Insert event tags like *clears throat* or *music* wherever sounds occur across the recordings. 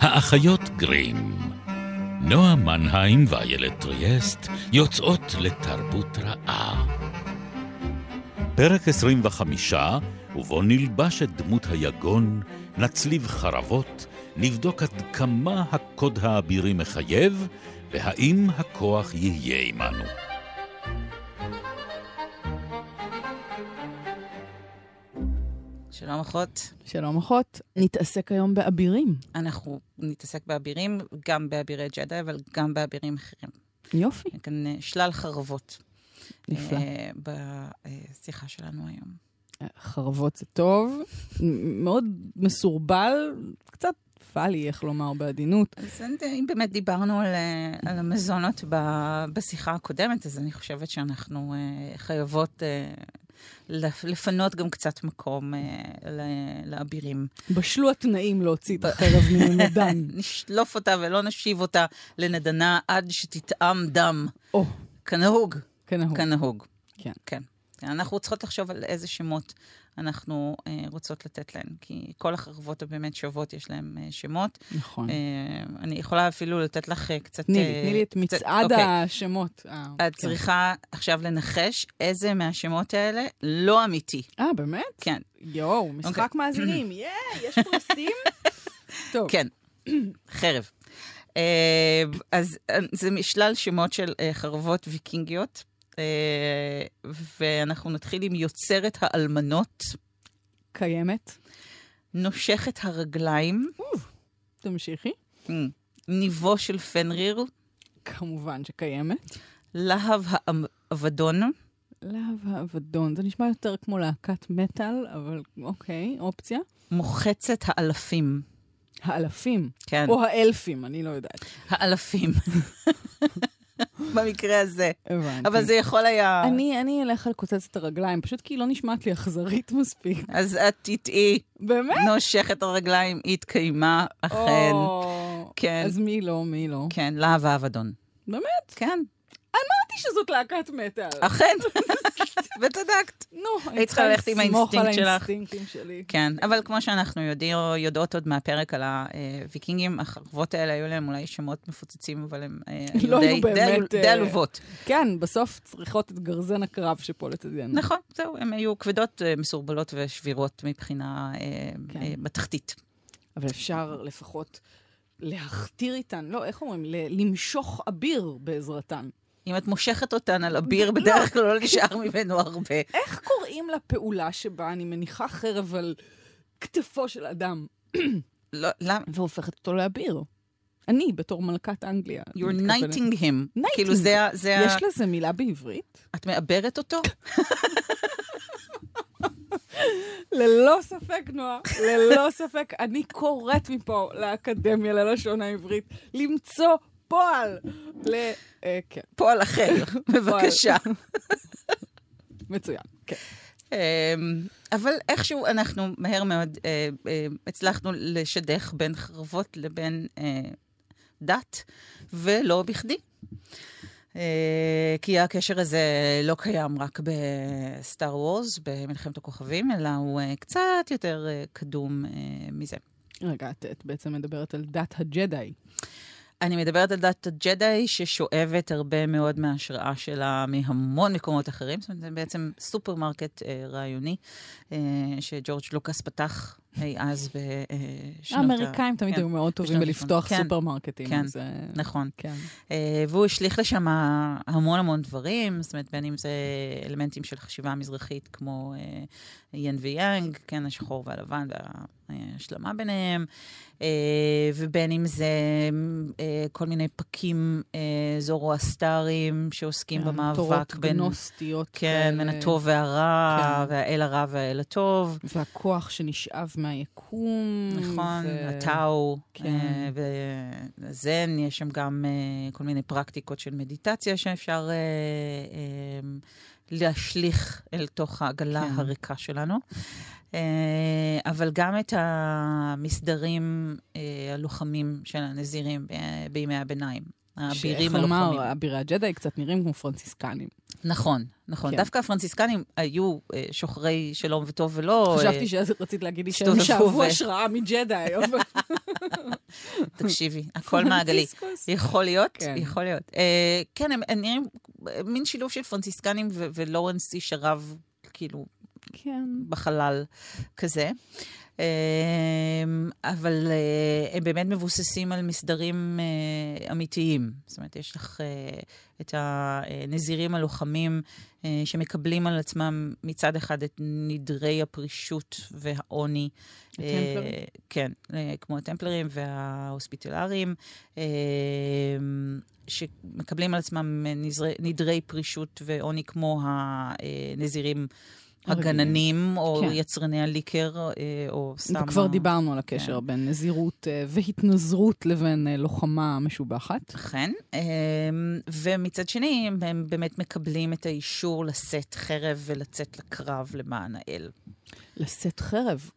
האחיות גרים. נועה מנהיים ואיילת טריאסט יוצאות לתרבות רעה. פרק 25, ובו נלבש את דמות היגון, נצליב חרבות, נבדוק עד כמה הקוד האבירי מחייב, והאם הכוח יהיה עמנו. שלום אחות. שלום אחות, נתעסק היום באבירים. אנחנו נתעסק באבירים, גם באבירי ג'די, אבל גם באבירים אחרים. יופי. כאן אה, שלל חרבות. נפלא. אה, בשיחה שלנו היום. חרבות זה טוב, מאוד מסורבל, קצת פאלי, איך לומר בעדינות. אז אם באמת דיברנו על, אה, על המזונות ב- בשיחה הקודמת, אז אני חושבת שאנחנו אה, חייבות אה, לפ- לפנות גם קצת מקום אה, לאבירים. בשלו התנאים להוציא את החרב מנדן. *laughs* נשלוף אותה ולא נשיב אותה לנדנה עד שתטעם דם. או, כנהוג. כנהוג. כנהוג. כן. כן. אנחנו צריכות לחשוב על איזה שמות אנחנו אה, רוצות לתת להן, כי כל החרבות הבאמת שוות, יש להן אה, שמות. נכון. אה, אני יכולה אפילו לתת לך אה, קצת... תני לי, אה, תני לי את מצעד אוקיי. השמות. אה, את כן. צריכה עכשיו לנחש איזה מהשמות האלה לא אמיתי. אה, באמת? כן, יואו, משחק אוקיי. מאזינים, *clears throat* ייי, יש פרסים? *laughs* טוב. כן, חרב. אה, אז אה, זה משלל שמות של חרבות ויקינגיות, ואנחנו נתחיל עם יוצרת האלמנות, קיימת. נושכת הרגליים, תמשיכי. Mm. ניבו של פנריר, כמובן שקיימת. להב האבדון, להב האבדון, זה נשמע יותר כמו להקת מטאל, אבל אוקיי, אופציה. מוחצת האלפים. האלפים, כן, או האלפים, אני לא יודעת. האלפים. *laughs* *laughs* במקרה הזה. הבנתי. אבל זה יכול היה... אני, אני אלך על קוצצת הרגליים, פשוט כי היא לא נשמעת לי אכזרית מספיק. אז את תטעי, באמת? נושכת הרגליים, היא התקיימה, אכן. או, כן. אז מי לא, מי לא? כן, להב האבדון. באמת? כן, אמרתי שזאת להקת מטאל. אכן. וצדקת. נו, אני היית צריכה ללכת עם לסמוך על האינסטינקט שלך. האינסטינקטים שלי. כן, אבל כמו שאנחנו יודעים, יודעות עוד מהפרק על הוויקינגים, החרבות האלה היו להם אולי שמות מפוצצים, אבל הם אה, *laughs* לא די- היו באמת, די אה, עלובות. כן, בסוף צריכות את גרזן הקרב שפה לצדנו. נכון, זהו, הן היו כבדות, אה, מסורבלות ושבירות מבחינה כן. בתחתית. אבל אפשר לפחות להכתיר איתן, לא, איך אומרים? למשוך אביר בעזרתן. אם את מושכת אותן על אביר, בדרך כלל לא נשאר ממנו הרבה. איך קוראים לפעולה שבה אני מניחה חרב על כתפו של אדם לא, למה? והופכת אותו לאביר? אני, בתור מלכת אנגליה. You're knighting him. כאילו. זה ה- יש לזה מילה בעברית? את מעברת אותו? ללא ספק, נועה, ללא ספק. אני קוראת מפה לאקדמיה ללשון העברית למצוא פועל ל... אה, כן, פועל אחר, *laughs* בבקשה. מצוין. כן. אמ, אבל איכשהו אנחנו מהר מאוד אה, אה, הצלחנו לשדך בין חרבות לבין דת, ולא בכדי. כי הקשר הזה לא קיים רק ב Star Wars, במלחמת הכוכבים, אלא הוא קצת יותר קדום מזה. רגע, את בעצם מדברת על דת הג'די. אני מדברת על דת הג'די ששואבת הרבה מאוד מההשראה שלה מהמון מקומות אחרים. זאת אומרת, זה בעצם סופרמרקט אה, רעיוני אה, שג'ורג' לוקאס פתח אי אז בשנות ה... האמריקאים תמיד כן, היו מאוד טובים בלפתוח כן, סופרמרקטים. כן, אה, נכון. כן. אה, והוא השליך לשם המון המון דברים, זאת אומרת, בין אם זה אלמנטים של חשיבה מזרחית, כמו אה, ין ויאנג, כן, השחור והלבן וההשלמה ביניהם, אה, ובין אם זה אה, כל מיני פקים אה, זורואסטריים שעוסקים במאבק תורות בין... גנוסטיות. כן, בין. הטוב והרע. והאל הרע והאל הטוב. והכוח שנשאב מהיקום. נכון, ו- הטאו, כן. אה, וזן, יש שם גם אה, כל מיני פרקטיקות של מדיטציה שאפשר אה, להשליך אל תוך העגלה כן. הריקה שלנו. אבל גם את המסדרים הלוחמים של הנזירים בימי הביניים. האבירים שאיך הלוחמים. לומר, אבירי הג'די קצת נראים כמו פרנציסקנים. נכון, נכון. כן. דווקא הפרנציסקנים היו אה, שוחרי שלום וטוב ולא... אה, חשבתי שרצית להגיד לי שהם שאבו ו- השראה מג'די, *laughs* אבל... תקשיבי, הכל מעגלי. יכול להיות, כן. יכול להיות. אה, כן, הם הם נראים מין שילוב של פרנציסקנים ו- ולורנס איש הרב, כאילו, כן. בחלל כזה. אמ, אבל אה, הם באמת מבוססים על מסדרים אה, אמיתיים. זאת אומרת, יש לך אה, את הנזירים הלוחמים שמקבלים על עצמם מצד אחד את נדרי הפרישות והעוני. הטמפלרים? כן, כמו הטמפלרים וההוספיטלרים, שמקבלים על עצמם נדרי פרישות ועוני כמו הנזירים. הגננים, או כן. יצרני הליקר, אה, או סתם... וכבר ה- דיברנו על הקשר כן. בין נזירות אה, והתנזרות לבין אה, לוחמה משובחת. אכן. אמ, ומצד שני, הם- הם באמת מקבלים את האישור לשאת חרב ולצאת לקרב למען האל. לשאת חרב.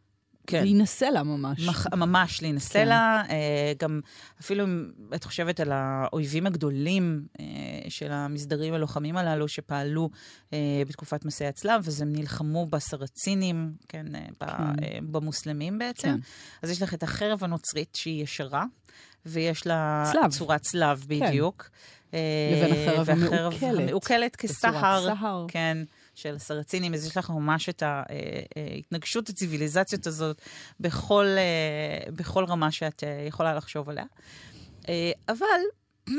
כן. להינשא לה ממש. מח- ממש להינשא כן. לה, אה, גם אפילו אם את חושבת על האויבים הגדולים אה, של המסדרים הלוחמים הללו שפעלו אה, בתקופת מסעי הצלב, אז הם נלחמו בסרצינים, כן, אה, ב- כן. אה, במוסלמים בעצם. כן. אז יש לך את החרב הנוצרית שהיא ישרה, ויש לה צלב. צורת צלב בדיוק. אה, לבין החרב המעוקלת. המעוקלת כסהר. סהר. כן, של הסרצינים, אז יש לך ממש את ההתנגשות הציוויליזציות הזאת בכל, אה, בכל רמה שאת אה, יכולה לחשוב עליה. אה, אבל *clears throat*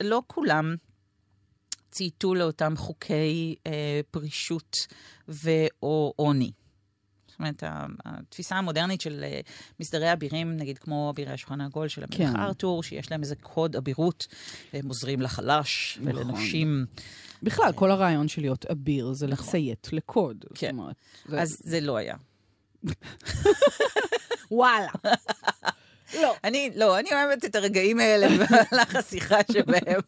לא כולם צייתו לאותם חוקי אה, פרישות ו/או עוני. זאת אומרת, התפיסה המודרנית של אה, מסדרי אבירים, נגיד כמו אבירי השולחן העגול של המלך כן. ארתור, שיש להם איזה קוד אבירות, והם עוזרים לחלש נכון. ולנשים. בכלל, כל הרעיון של להיות אביר זה נכון. לציית לקוד. כן. זאת אומרת, זה- אז זה לא היה. *laughs* וואלה. לא. אני, לא, אני אוהבת את הרגעים האלה *laughs* במהלך השיחה שבהם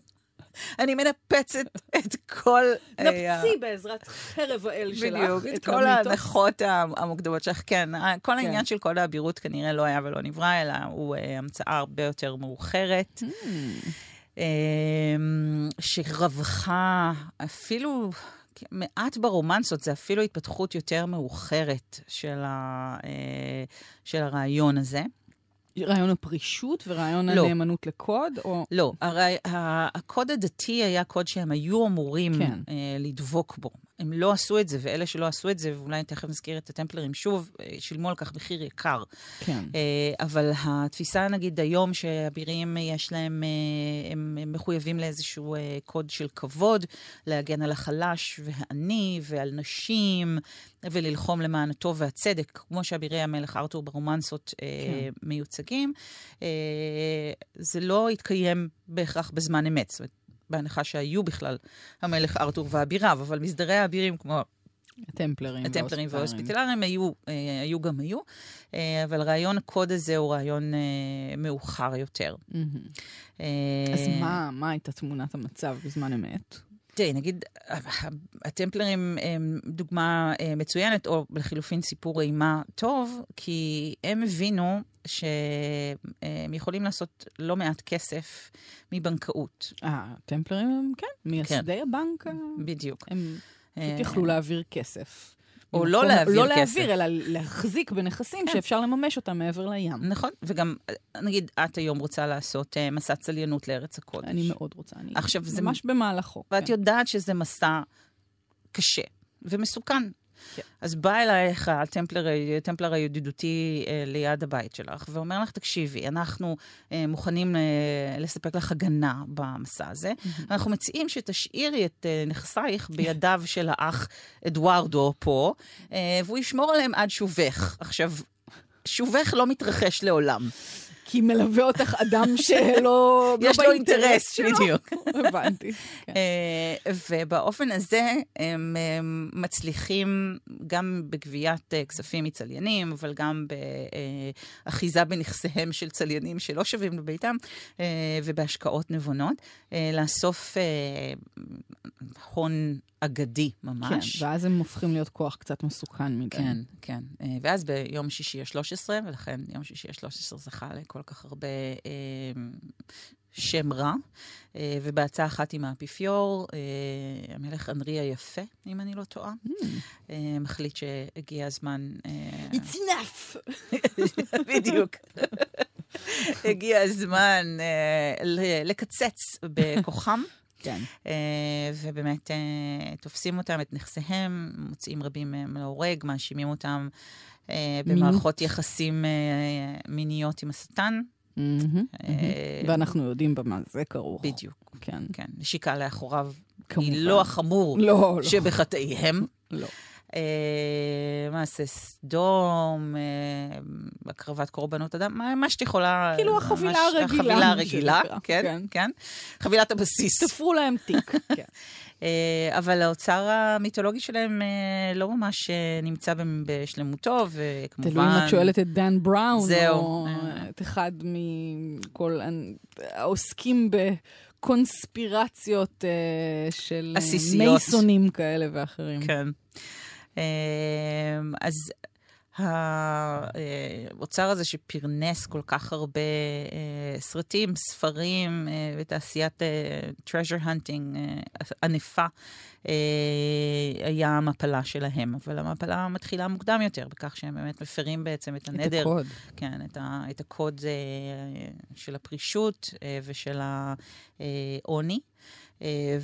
אני מנפצת את כל... אה, נפצי בעזרת חרב האל שלך. בדיוק, את כל. ההנחות המוקדמות שלך. כן, ה- כל כן. העניין של קוד האבירות כנראה לא היה ולא נברא, אלא הוא אה, המצאה הרבה יותר מאוחרת, Hmm. אה, שרווחה אפילו... מעט ברומנסות, זה אפילו התפתחות יותר מאוחרת של, ה, אה, של הרעיון הזה. רעיון הפרישות ורעיון לא. הנאמנות לקוד, או... לא, הרי הקוד הדתי היה קוד שהם היו אמורים כן. אה, לדבוק בו. הם לא עשו את זה, ואלה שלא עשו את זה, ואולי תכף נזכיר את הטמפלרים שוב, אה, שילמו על כך מחיר יקר. כן. אה, אבל התפיסה, נגיד, היום שאבירים יש להם, אה, הם הם מחויבים לאיזשהו קוד של כבוד, להגן על החלש והעני ועל נשים, וללחום למען הטוב והצדק, כמו שאבירי המלך ארתור ברומנסות כן. מיוצגים, זה לא התקיים בהכרח בזמן אמת. זאת אומרת, בהנחה שהיו בכלל המלך ארתור ואביריו, אבל מסדרי האבירים כמו הטמפלרים. הטמפלרים וההוספיטלרים. היו, אה, היו גם היו, אה, אבל רעיון הקוד הזה הוא רעיון אה, מאוחר יותר. אז מה, מה הייתה תמונת המצב בזמן אמת? תראי, נגיד, הטמפלרים הם דוגמה אה, מצוינת, או לחילופין סיפור אימה טוב, כי הם הבינו שהם יכולים לעשות לא מעט כסף מבנקאות. אה, הטמפלרים הם, כן, מייסדי הבנק, ה- בדיוק. הם אה, פשוט יכלו להעביר כסף. או ממקום- לא להעביר לא כסף. להעביר, אלא להחזיק בנכסים כן. שאפשר לממש אותם מעבר לים. נכון, וגם, נגיד, את היום רוצה לעשות אה, מסע צליינות לארץ הקודש. אני מאוד רוצה, אני עכשיו, זה ממש במהלכו. ואת כן. יודעת שזה מסע קשה ומסוכן. כן. אז בא אלייך הטמפלר, הטמפלר הידידותי אה, ליד הבית שלך, ואומר לך, תקשיבי, אנחנו אה, מוכנים אה, לספק לך הגנה במסע הזה. אנחנו מציעים שתשאירי את נכסייך בידיו של האח אדוארדו פה, והוא ישמור עליהם עד שובך. עכשיו, שובך לא מתרחש לעולם. כי מלווה אותך אדם שלא... *laughs* יש לא לו אינטרס, שלו. בדיוק. *laughs* הבנתי. כן. אה, ובאופן הזה הם אה, מצליחים גם בגביית אה, כספים מצליינים, אבל גם באחיזה בנכסיהם של צליינים שלא שווים לביתם, אה, ובהשקעות נבונות, אה, לאסוף אה, הון אגדי ממש. כן, ואז הם הופכים להיות כוח קצת מסוכן מדי. כן, כן. אה, ואז ביום שישי ה-13, ולכן יום שישי ה-13 זכה לכל כך הרבה אה, שם רע. אה, ובעצה אחת עם האפיפיור, אה, המלך אנרי היפה, אם אני לא טועה, אה, מחליט שהגיע הזמן... אה, It's enough! *laughs* בדיוק. הגיע הזמן אה, לקצץ בכוחם. כן. אה, ובאמת אה, תופסים אותם, את נכסיהם, מוצאים רבים מהם להורג, מאשימים אותם אה. במערכות יחסים מיניות עם השטן. ואנחנו יודעים במה זה כרוך. בדיוק, כן. כן. נשיקה לאחוריו. היא לא החמור לא, לא. שבחטאיהם. לא. אה, מעשה סדום, אה, הקרבת קורבנות אדם, מה, מה שאת יכולה... כאילו החבילה ממש- הרגילה, החבילה הרגילה, כן, כן. כן. חבילת הבסיס. תפרו להם תיק. *laughs* כן. אה, אבל האוצר המיתולוגי שלהם אה, לא ממש אה, נמצא בשלמותו, וכמובן... תלוי אם את שואלת את דן בראון, זהו. או אה. את אחד מכל העוסקים בקונספירציות אה, של אה, עסיסיות. מייסונים כאלה ואחרים. כן. אה, אז האוצר הזה שפרנס כל כך הרבה אה, סרטים, ספרים אה, ותעשיית אה, treasure hunting ענפה, היה המפלה שלהם. אבל המפלה מתחילה מוקדם יותר, בכך שהם באמת מפרים בעצם את את הנדר. הקוד. כן, את, ה, את הקוד של הפרישות ושל העוני.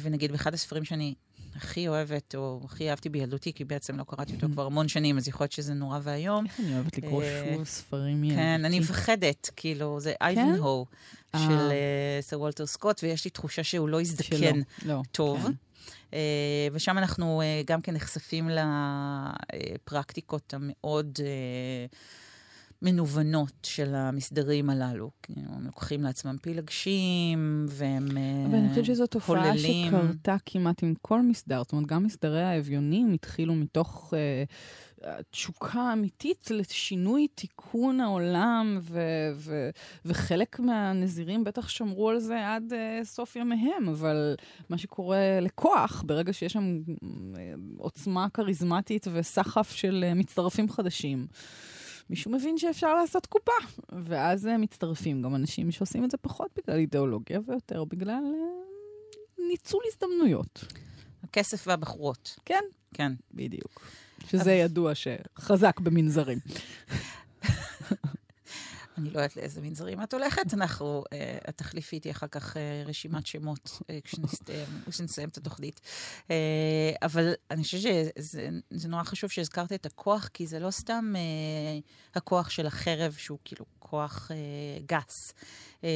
ונגיד, באחד הספרים שאני הכי אוהבת, או הכי אהבתי בילדותי, כי בעצם לא קראתי אותו כבר המון שנים, אז יכול להיות שזה נורא ואיום. איך אני אוהבת לקרוא אה, שוב ספרים כן, אני ילדותי. מפחדת, כאילו, זה אייבן הו אה. של סר וולטר סקוט, ויש לי תחושה שהוא לא יזדקן שלא, לא, טוב. כן. אה, ושם אנחנו אה, גם כן נחשפים לפרקטיקות המאוד מנוונות של המסדרים הללו. כאילו, הם לוקחים לעצמם פילגשים, והם אה, אבל אני חושבת שזו תופעה הוללים. שקרתה כמעט עם כל מסדר. זאת אומרת, גם מסדרי האביונים התחילו מתוך אה, תשוקה אמיתית לשינוי תיקון העולם, ו- ו- וחלק מהנזירים בטח שמרו על זה עד אה, סוף ימיהם, אבל מה שקורה לכוח, ברגע שיש שם אה, עוצמה כריזמטית וסחף של אה, מצטרפים חדשים, מישהו מבין שאפשר לעשות קופה, ואז אה, מצטרפים גם אנשים שעושים את זה פחות בגלל אידיאולוגיה ויותר בגלל אה, ניצול הזדמנויות. הכסף והבחורות. כן, כן. בדיוק. שזה ידוע שחזק במנזרים. *laughs* אני לא יודעת לאיזה מנזרים את הולכת, אנחנו, אה, את תחליפי איתי אחר כך אה, רשימת שמות אה, *laughs* כשנסיים את התוכנית. אה, אבל אני חושבת שזה זה נורא חשוב שהזכרת את הכוח, כי זה לא סתם אה, הכוח של החרב, שהוא כאילו כוח אה, גס. אה,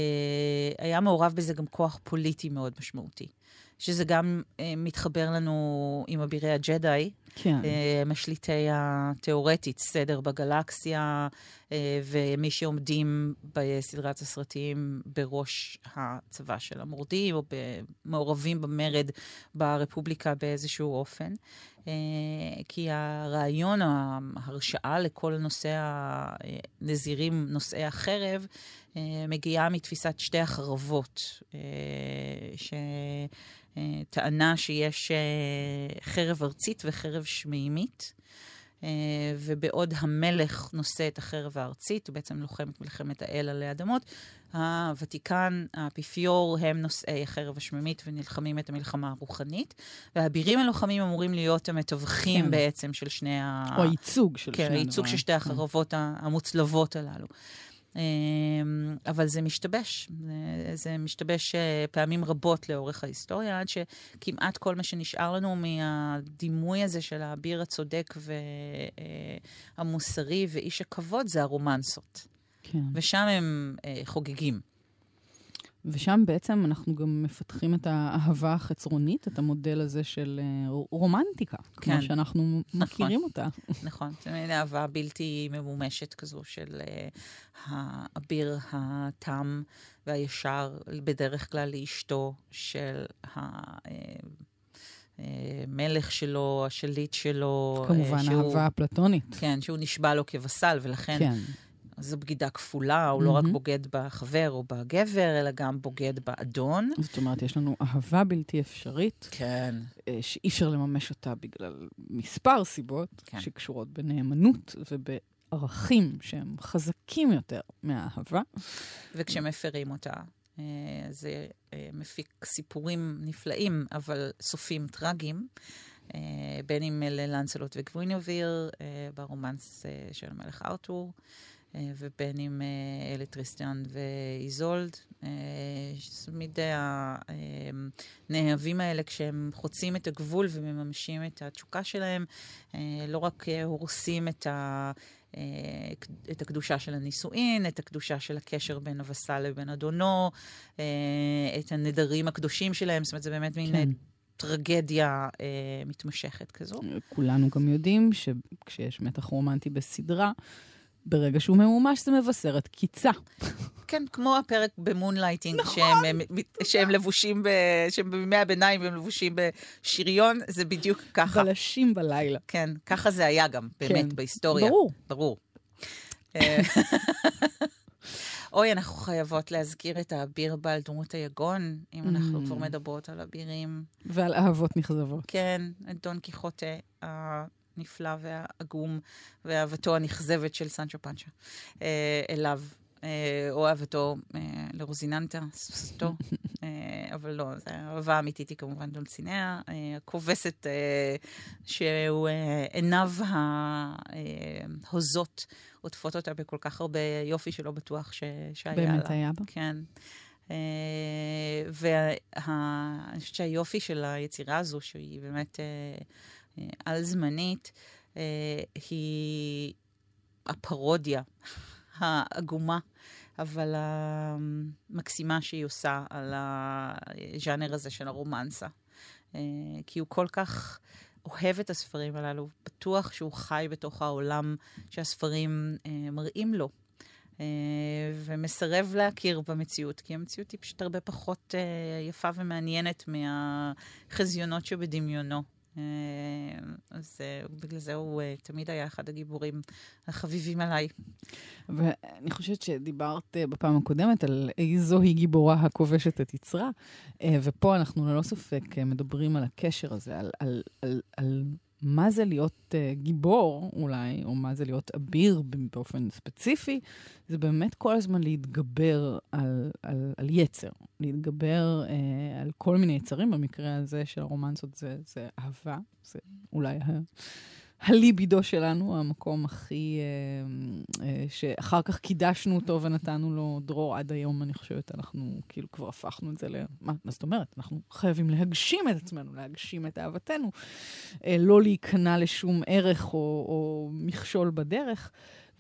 היה מעורב בזה גם כוח פוליטי מאוד משמעותי. שזה גם אה, מתחבר לנו עם אבירי הג'די, כן. אה, משליטי התיאורטית, סדר בגלקסיה, אה, ומי שעומדים בסדרת הסרטים בראש הצבא של המורדים, או מעורבים במרד ברפובליקה באיזשהו אופן. אה, כי הרעיון, ההרשאה לכל נושא הנזירים, נושאי החרב, אה, מגיעה מתפיסת שתי החרבות, אה, ש... טענה שיש אה, חרב ארצית וחרב שמימית, אה, ובעוד המלך נושא את החרב הארצית, הוא בעצם לוחם את מלחמת האל עלי אדמות, הוותיקן, האפיפיור, הם נושאי החרב השמימית ונלחמים את המלחמה הרוחנית, והאבירים הלוחמים אמורים להיות המתווכים כן. בעצם של שני ה... או הייצוג של כן, שני הייצוג הדברים. של שתי החרבות המוצלבות הללו. אמ, אבל זה משתבש, זה, זה משתבש אה, פעמים רבות לאורך ההיסטוריה, עד שכמעט כל מה שנשאר לנו מהדימוי הזה של האביר הצודק והמוסרי ואיש הכבוד זה הרומנסות. כן. ושם הם אה, חוגגים. ושם בעצם אנחנו גם מפתחים את האהבה החצרונית, את המודל הזה של אה, רומנטיקה, כמו כן. שאנחנו מכירים אותה. נכון, מין אהבה בלתי ממומשת כזו של uh, האביר התם והישר, בדרך כלל לאשתו של המלך שלו, השליט שלו. אה, כמובן, שהוא- אהבה אפלטונית. כן, שהוא נשבע לו כבסל, ולכן כן. זו בגידה כפולה, הוא לא רק. בוגד בחבר או בגבר, אלא גם בוגד באדון. זאת אומרת, יש לנו אהבה בלתי אפשרית, כן. אה, שאי אפשר לממש אותה בגלל מספר סיבות כן. שקשורות בנאמנות ובערכים שהם חזקים יותר מהאהבה. וכשמפרים אותה, אה, זה אה, מפיק סיפורים נפלאים, אבל סופים טרגיים. בין אם אלה לנסלוט וגווינוביר, אה, ברומנס של המלך ארתור, ובין אם אה, אלה טריסטיאן ואיזולד. אה, תמיד הנאהבים האלה, כשהם חוצים את הגבול ומממשים את התשוקה שלהם, לא רק הורסים את ה... את הקדושה של הנישואין, את הקדושה של הקשר בין הווסל לבין אדונו, את הנדרים הקדושים שלהם, זאת אומרת, זה באמת מין כן. טרגדיה אה, מתמשכת כזו. כולנו גם יודעים שכשיש מתח רומנטי בסדרה, ברגע שהוא ממומש זה מבשר את קיצה. כן, כמו הפרק ב Moonlighting, נכון. שהם, שהם לבושים, ב, שהם בימי הביניים והם לבושים בשריון, זה בדיוק ככה. בלשים בלילה. כן, ככה זה היה גם, באמת, כן. בהיסטוריה. ברור. ברור. אה, *laughs* אוי, אנחנו חייבות להזכיר את האביר בעל דמות היגון, אם mm. אנחנו כבר מדברות על אבירים. ועל אהבות נכזבות. כן, את דון קיחוטה הנפלא והעגום, ואהבתו הנכזבת של סנצ'ו פנצ'ה אה, אליו. אה, או אהבתו אה, לרוזיננטה, סוסתו, אבל לא, זו אהבה אמיתית היא כמובן דולציניה, הכובסת שהוא עיניו ההוזות עוטפות אותה בכל כך הרבה יופי שלא בטוח ש... שהיה באמת לה. באמת היה בה. כן. ואני חושבת שהיופי של היצירה הזו, שהיא באמת על-זמנית, היא הפרודיה *laughs* העגומה, אבל המקסימה שהיא עושה על הז'אנר הזה של הרומנסה. אה, כי הוא כל כך אוהב את הספרים הללו, בטוח שהוא חי בתוך העולם שהספרים אה, מראים לו. ומסרב להכיר במציאות, כי המציאות היא פשוט הרבה פחות יפה ומעניינת מהחזיונות שבדמיונו. אה, אז אה, בגלל זה הוא אה, תמיד היה אחד הגיבורים החביבים עליי. ואני חושבת שדיברת בפעם הקודמת על איזו היא גיבורה הכובשת את יצרה, ופה אנחנו ללא ספק מדברים על הקשר הזה, על, על, על, על מה זה להיות uh, גיבור אולי, או מה זה להיות אביר באופן ספציפי, זה באמת כל הזמן להתגבר על, על, על יצר, להתגבר uh, על כל מיני יצרים. במקרה הזה של הרומנסות זה, זה אהבה, זה אולי הליבידו שלנו, המקום הכי... אה, אה, שאחר כך קידשנו אותו ונתנו לו דרור עד היום, אני חושבת, אנחנו כאילו כבר הפכנו את זה ל... מה, מה זאת אומרת? אנחנו חייבים להגשים את עצמנו, להגשים את אהבתנו, אה, לא להיכנע לשום ערך או, או מכשול בדרך.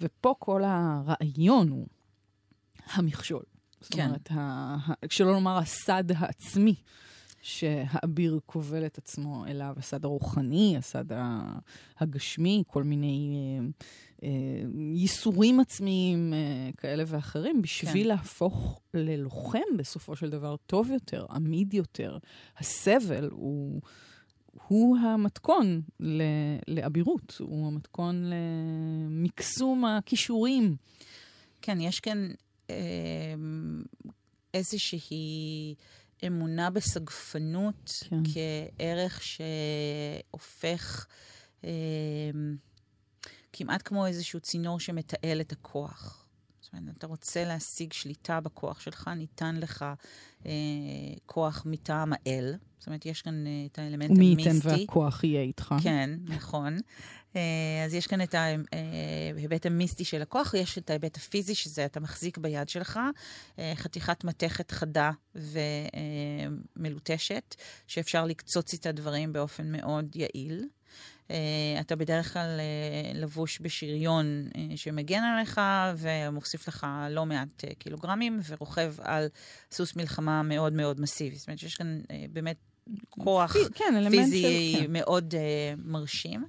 ופה כל הרעיון הוא המכשול. זאת כן. אומרת, ה, שלא לומר הסד העצמי. שהאביר כובל את עצמו אליו, הסד הרוחני, הסד הגשמי, כל מיני אה, אה, ייסורים עצמיים אה, כאלה ואחרים, בשביל כן. להפוך ללוחם בסופו של דבר טוב יותר, עמיד יותר. הסבל הוא... הוא המתכון לאבירות, הוא המתכון למקסום הכישורים. כן, יש כאן אה, איזושהי אמונה בסגפנות כן. כערך שהופך אה, כמעט כמו איזשהו צינור שמתעל את הכוח. זאת אומרת, אתה רוצה להשיג שליטה בכוח שלך, ניתן לך אה, כוח מטעם האל. זאת אומרת, יש כאן אה, את האלמנט המיסטי. ומי ייתן והכוח יהיה איתך. כן, נכון. אה, אז יש כאן את ההיבט המיסטי של הכוח, יש את ההיבט הפיזי, שזה אתה מחזיק ביד שלך, אה, חתיכת מתכת חדה ומלוטשת, שאפשר לקצוץ איתה דברים באופן מאוד יעיל. Uh, אתה בדרך כלל uh, לבוש בשריון uh, שמגן עליך ומוסיף לך לא מעט uh, קילוגרמים ורוכב על סוס מלחמה מאוד מאוד מסיבי. זאת אומרת שיש כאן uh, באמת כוח פי, כן, פיזי של, כן. מאוד uh, מרשים.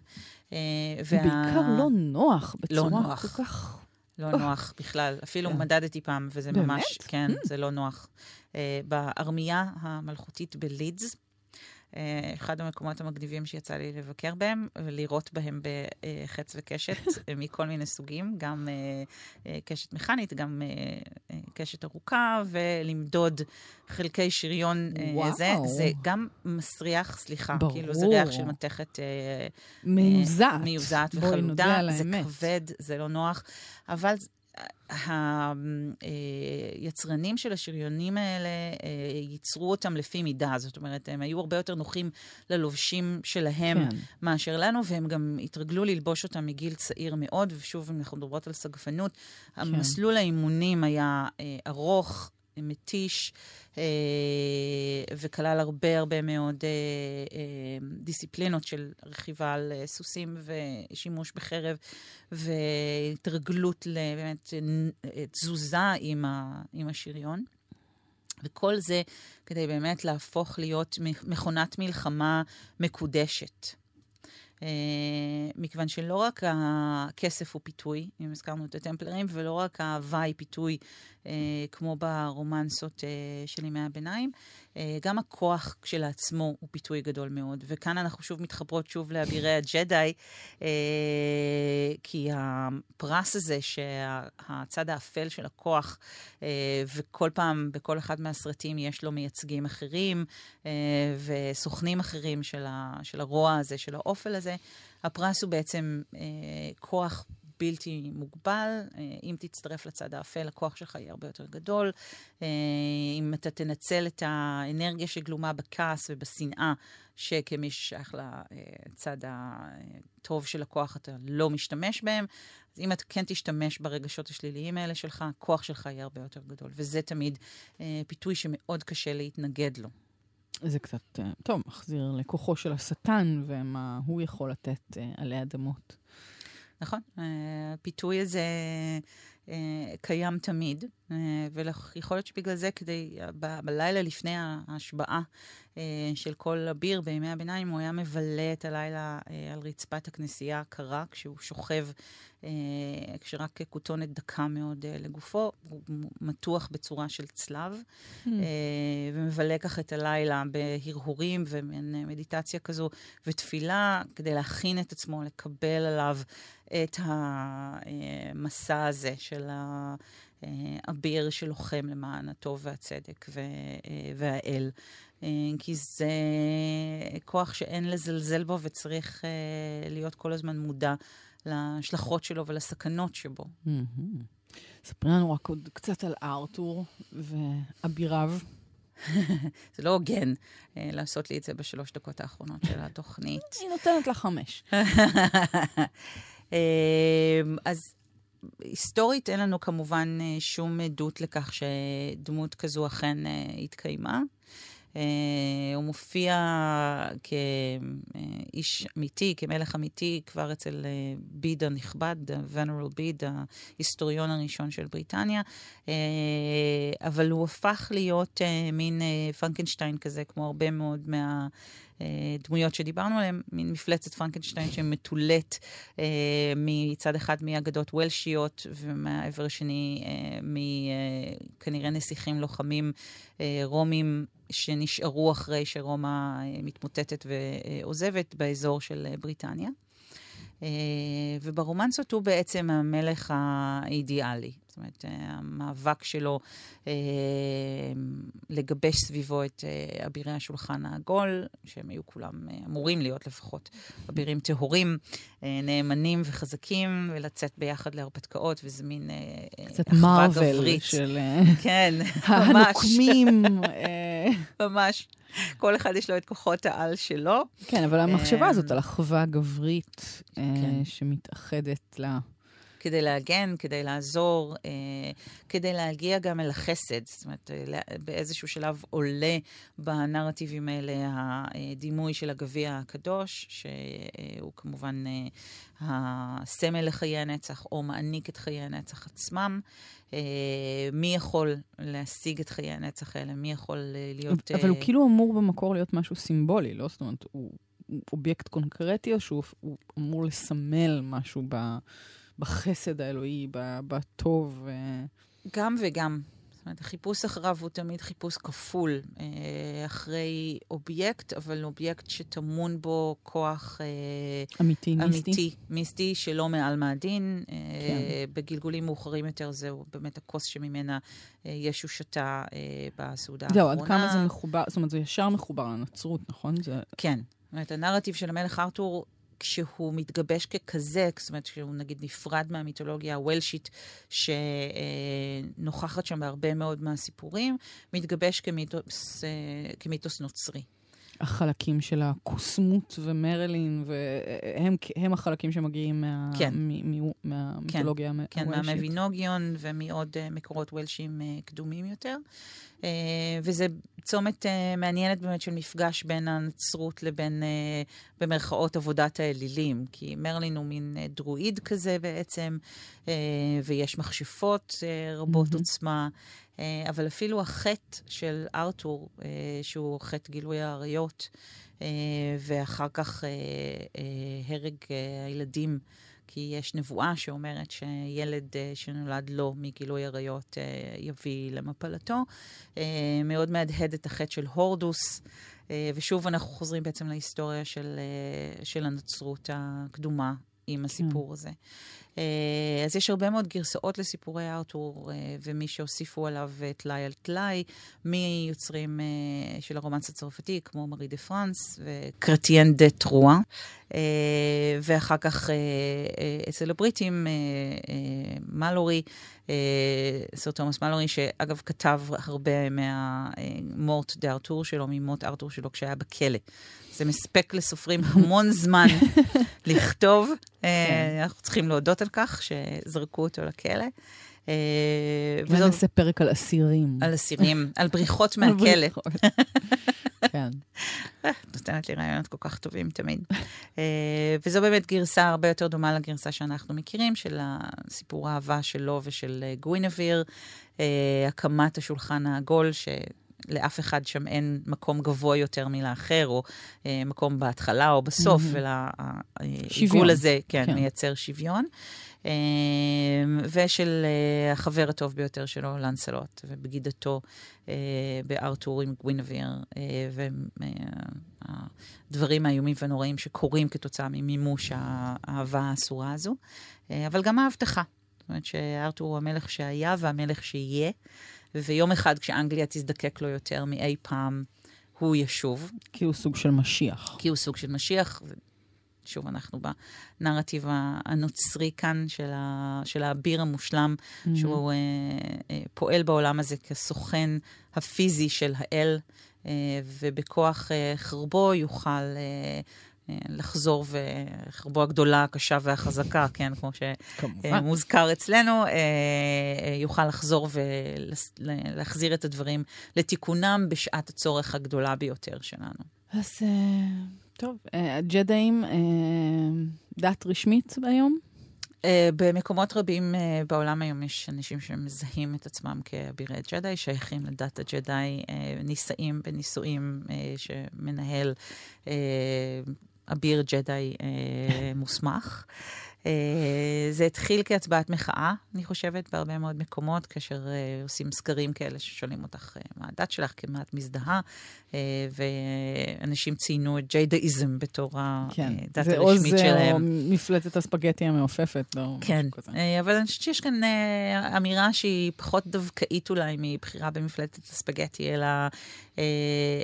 אה, וה... בעיקר לא נוח, בצורה לא נוח. כל כך... לא oh. נוח בכלל. אפילו כן. מדדתי פעם, וזה באמת? ממש, כן, mm. זה לא נוח. Uh, בארמייה המלכותית בלידס, אה, אחד המקומות המגניבים שיצא לי לבקר בהם, ולראות בהם בחץ וקשת *laughs* מכל מיני סוגים, גם אה, קשת מכנית, גם אה, קשת ארוכה, ולמדוד חלקי שריון וואו. זה. זה גם מסריח, סליחה, ברור. כאילו זה ריח של מתכת מיוזעת, מיוזעת וחלודה, זה כבד, זה לא נוח, אבל היצרנים של השריונים האלה ייצרו אותם לפי מידה, זאת אומרת, הם היו הרבה יותר נוחים ללובשים שלהם כן. מאשר לנו, והם גם התרגלו ללבוש אותם מגיל צעיר מאוד, ושוב, אם אנחנו מדברות על סגפנות, כן. המסלול האימונים היה ארוך, מתיש, אה, וכלל הרבה הרבה מאוד אה, אה, דיסציפלינות של רכיבה על סוסים ושימוש בחרב, והתרגלות לבאמת תזוזה עם, ה, עם השריון. וכל זה כדי באמת להפוך להיות מכונת מלחמה מקודשת. Uh, מכיוון שלא רק הכסף הוא פיתוי, אם הזכרנו את הטמפלרים, ולא רק האהבה היא פיתוי אה, כמו ברומנסות אה, של ימי הביניים. אה, גם הכוח כשלעצמו הוא פיתוי גדול מאוד. וכאן אנחנו שוב מתחברות שוב לאבירי הג'די, אה, כי הפרס הזה, שהצד האפל של הכוח, אה, וכל פעם, בכל אחד מהסרטים יש לו מייצגים אחרים, וסוכנים אחרים של, הרוע הזה, של האופל הזה, הפרס הוא בעצם כוח בלתי מוגבל. אה, אם תצטרף לצד האפל, הכוח שלך יהיה הרבה יותר גדול. אה, אם אתה תנצל את האנרגיה שגלומה בכעס ובשנאה, שכמי ששייך לצד הטוב של הכוח, אתה לא משתמש בהם, אז אם אתה כן תשתמש ברגשות השליליים האלה שלך, הכוח שלך יהיה הרבה יותר גדול. וזה תמיד אה, פיתוי שמאוד קשה להתנגד לו. זה קצת, טוב, מחזיר לכוחו של השטן ומה הוא יכול לתת עלי אדמות. נכון, הפיתוי הזה אה, קיים תמיד, אה, ויכול להיות שבגלל זה, כדי, ב- בלילה לפני ההשבעה אה, של כל אביר בימי הביניים, הוא היה מבלה את הלילה על רצפת הכנסייה הקרה, כשהוא שוכב, כשרק כותונת דקה מאוד לגופו, הוא מתוח בצורה של צלב, mm. ומבלה כך את הלילה בהרהורים ומין מדיטציה כזו, ותפילה, כדי להכין את עצמו, לקבל עליו את המסע הזה של האביר שלוחם למען הטוב והצדק והאל. כי זה כוח שאין לזלזל בו וצריך אה, להיות כל הזמן מודע להשלכות שלו ולסכנות שבו. ספרי לנו רק עוד קצת על ארתור ואביריו. *laughs* זה לא הוגן אה, לעשות לי את זה בשלוש דקות האחרונות של התוכנית. *laughs* אני נותנת לך חמש. *laughs* אמ, אז היסטורית אין לנו כמובן אה, שום עדות לכך שדמות כזו אכן אה, התקיימה. Uh, הוא מופיע כאיש אמיתי, כמלך אמיתי, כבר אצל ביד הנכבד, ונרל ביד, ההיסטוריון הראשון של בריטניה, אבל הוא הפך להיות מין פרנקנשטיין כזה, כמו הרבה מאוד מה... דמויות שדיברנו עליהן, מין מפלצת פרנקנשטיין שמתולט אה, מצד אחד מאגדות וולשיות ומהעבר השני אה, מכנראה נסיכים לוחמים אה, רומים שנשארו אחרי שרומא אה, מתמוטטת ועוזבת באזור של אה, בריטניה. אה, וברומנסות הוא בעצם המלך האידיאלי. זאת אומרת, המאבק שלו אה, לגבש סביבו את אה, אבירי השולחן העגול, שהם היו כולם אה, אמורים להיות לפחות אבירים טהורים, אה, נאמנים וחזקים, ולצאת ביחד להרפתקאות, וזה מין אה, קצת מרוויל של... כן, *laughs* ממש. הנוקמים. *laughs* ממש. כל אחד יש לו את כוחות העל שלו. כן, אבל המחשבה הזאת על אחווה גברית כן. שמתאחדת לה. כדי להגן, כדי לעזור, אה, כדי להגיע גם אל החסד. זאת אומרת, אה, באיזשהו שלב עולה בנרטיבים האלה הדימוי של הגביע הקדוש, שהוא כמובן אה, הסמל לחיי הנצח, או מעניק את חיי הנצח עצמם. אה, מי יכול להשיג את חיי הנצח האלה? מי יכול אה, להיות... אבל הוא כאילו אמור במקור להיות משהו סימבולי, לא? זאת אומרת, הוא... אובייקט קונקרטי, או שהוא אמור לסמל משהו ב, בחסד האלוהי, בטוב. גם וגם. זאת אומרת, החיפוש אחריו הוא תמיד חיפוש כפול, אה, אחרי אובייקט, אבל אובייקט שטמון בו כוח... אה, אמיתי, אמיתי, מיסטי. מיסטי, שלא מעלמא הדין. אה, כן. בגלגולים מאוחרים יותר זהו באמת הכוס שממנה ישו שתה בסעודה האחרונה. זהו, עד כמה זה מחובר, זאת אומרת, זה ישר מחובר לנצרות, נכון? זה... כן. זאת אומרת, הנרטיב של המלך ארתור כשהוא מתגבש ככזה, זאת אומרת, כשהוא נגיד נפרד מהמיתולוגיה הוולשית שנוכחת שם בהרבה מאוד מהסיפורים, מתגבש כמיתוס, אה, כמיתוס נוצרי. החלקים של הקוסמות ומרלין, והם החלקים שמגיעים מה, כן. מ, מ, מהמיתולוגיה כן, הוולשית. כן, מהמבינוגיון ומעוד uh, מקורות וולשים uh, קדומים יותר. Uh, וזה צומת מעניינת באמת של מפגש בין הנצרות לבין, במרכאות, עבודת האלילים. כי מרלין הוא מין דרואיד כזה בעצם, ויש מכשפות רבות mm-hmm. עוצמה. אה, אבל אפילו החטא של ארתור, אה, שהוא חטא גילוי האריות, אה, ואחר כך הרג הילדים, כי יש נבואה שאומרת שילד שנולד לו מגילוי עריות יביא למפלתו, מאוד מהדהד את החטא של הורדוס. ושוב אנחנו חוזרים בעצם להיסטוריה של, של הנצרות הקדומה עם הסיפור כן. הזה. אה, אז יש הרבה מאוד גרסאות לסיפורי ארתור, אה, ומי שהוסיפו עליו טלאי על טלאי, מיוצרים אה, של הרומנס הצרפתי, כמו מארי דה פרנס וקרטיאן דה טרואה, ואחר כך אצל הבריטים, מלורי, סר תומאס מלורי, שאגב כתב הרבה מהמורט דה ארתור שלו, ממות ארתור שלו כשהיה בכלא. זה מספק לסופרים המון זמן *laughs* לכתוב. כן. אנחנו צריכים להודות על כך שזרקו אותו לכלא. ונעשה פרק על אסירים. על אסירים, *laughs* על בריחות מהכלא. *laughs* כן. נותנת לי רעיונות כל כך טובים תמיד. וזו באמת גרסה הרבה יותר דומה לגרסה שאנחנו מכירים, של הסיפור האהבה שלו ושל גווינביר, הקמת השולחן העגול, ש... לאף אחד שם אין מקום גבוה יותר מלאחר, או אה, מקום בהתחלה או בסוף, mm-hmm. אלא העיגול הזה, כן, כן, מייצר שוויון. אה, ושל אה, החבר הטוב ביותר שלו, לנסלוט, ובגידתו אה, בארתור עם גווינביר, אה, והדברים האיומים והנוראים שקורים כתוצאה ממימוש האהבה האסורה הזו, אה, אבל גם ההבטחה. זאת אומרת שארתור הוא המלך שהיה והמלך שיהיה. ויום אחד כשאנגליה תזדקק לו יותר מאי פעם, הוא ישוב. כי הוא סוג של משיח. כי הוא סוג של משיח. שוב, אנחנו בנרטיב הנוצרי כאן של, ה, של האביר המושלם, mm-hmm. שהוא אה, אה, פועל בעולם הזה כסוכן הפיזי של האל, אה, ובכוח אה, חרבו יוכל אה, לחזור וחרבו הגדולה, הקשה והחזקה, כן, כמו שמוזכר אצלנו, אה, אה, יוכל לחזור ולהחזיר את הדברים לתיקונם בשעת הצורך הגדולה ביותר שלנו. אז אה, טוב, הג'דאים, דת רשמית היום? במקומות רבים בעולם היום יש אנשים שמזהים את עצמם כאבירי ג'די, שייכים לדת הג'די, נישאים בנישואים שמנהל אביר ג'די אה, *laughs* מוסמך. אה, זה התחיל כהצבעת מחאה, אני חושבת, בהרבה מאוד מקומות, כאשר אה, עושים סקרים כאלה ששואלים אותך אה, מה הדת שלך, כמה את מזדהה, אה, ואנשים ציינו את ג'יידאיזם בתור כן. הדת הרשמית שלהם. זה או זה או מפלצת הספגטי המעופפת, לא כן, אה, אבל אני חושבת שיש כאן אה, אמירה שהיא פחות דווקאית אולי מבחירה במפלצת הספגטי, אלא אה,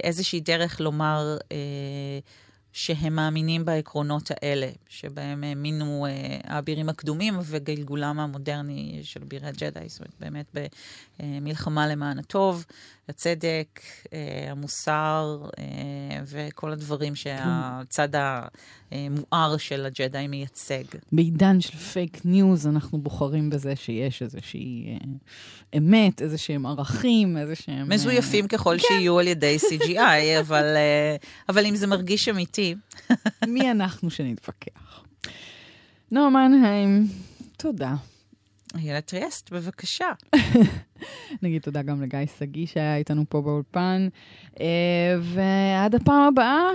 איזושהי דרך לומר... אה, שהם מאמינים בעקרונות האלה, שבהם האמינו אה, האבירים הקדומים וגלגולם המודרני של אבירי הג'די, זאת אומרת, באמת במלחמה למען הטוב, הצדק, אה, המוסר אה, וכל הדברים שהצד המואר של הג'די מייצג. בעידן של fake news אנחנו בוחרים בזה שיש איזושהי אה, אמת, איזה שהם ערכים, איזה שהם... מזויפים ככל כן. שיהיו על ידי CGI, *laughs* אבל, אבל אם זה מרגיש אמיתי... מי אנחנו שנתווכח? נועה מנהיים, תודה. איילת טריאסט, בבקשה. *laughs* נגיד תודה גם לגיא שגיא שהיה איתנו פה באולפן. אה, ועד הפעם הבאה,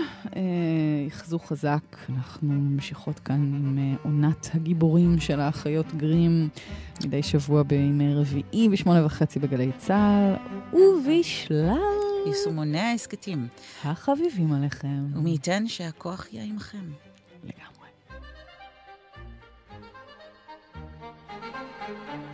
יחזו אה, חזק. אנחנו ממשיכות כאן עם אה, עונת הגיבורים של האחיות גרים, מדי שבוע בימי רביעי בשמונה וחצי בגלי צה"ל, ובשלל... יישומוני ההסכתים. החביבים עליכם. ומי ייתן שהכוח יהיה עמכם. לגמרי. Thank you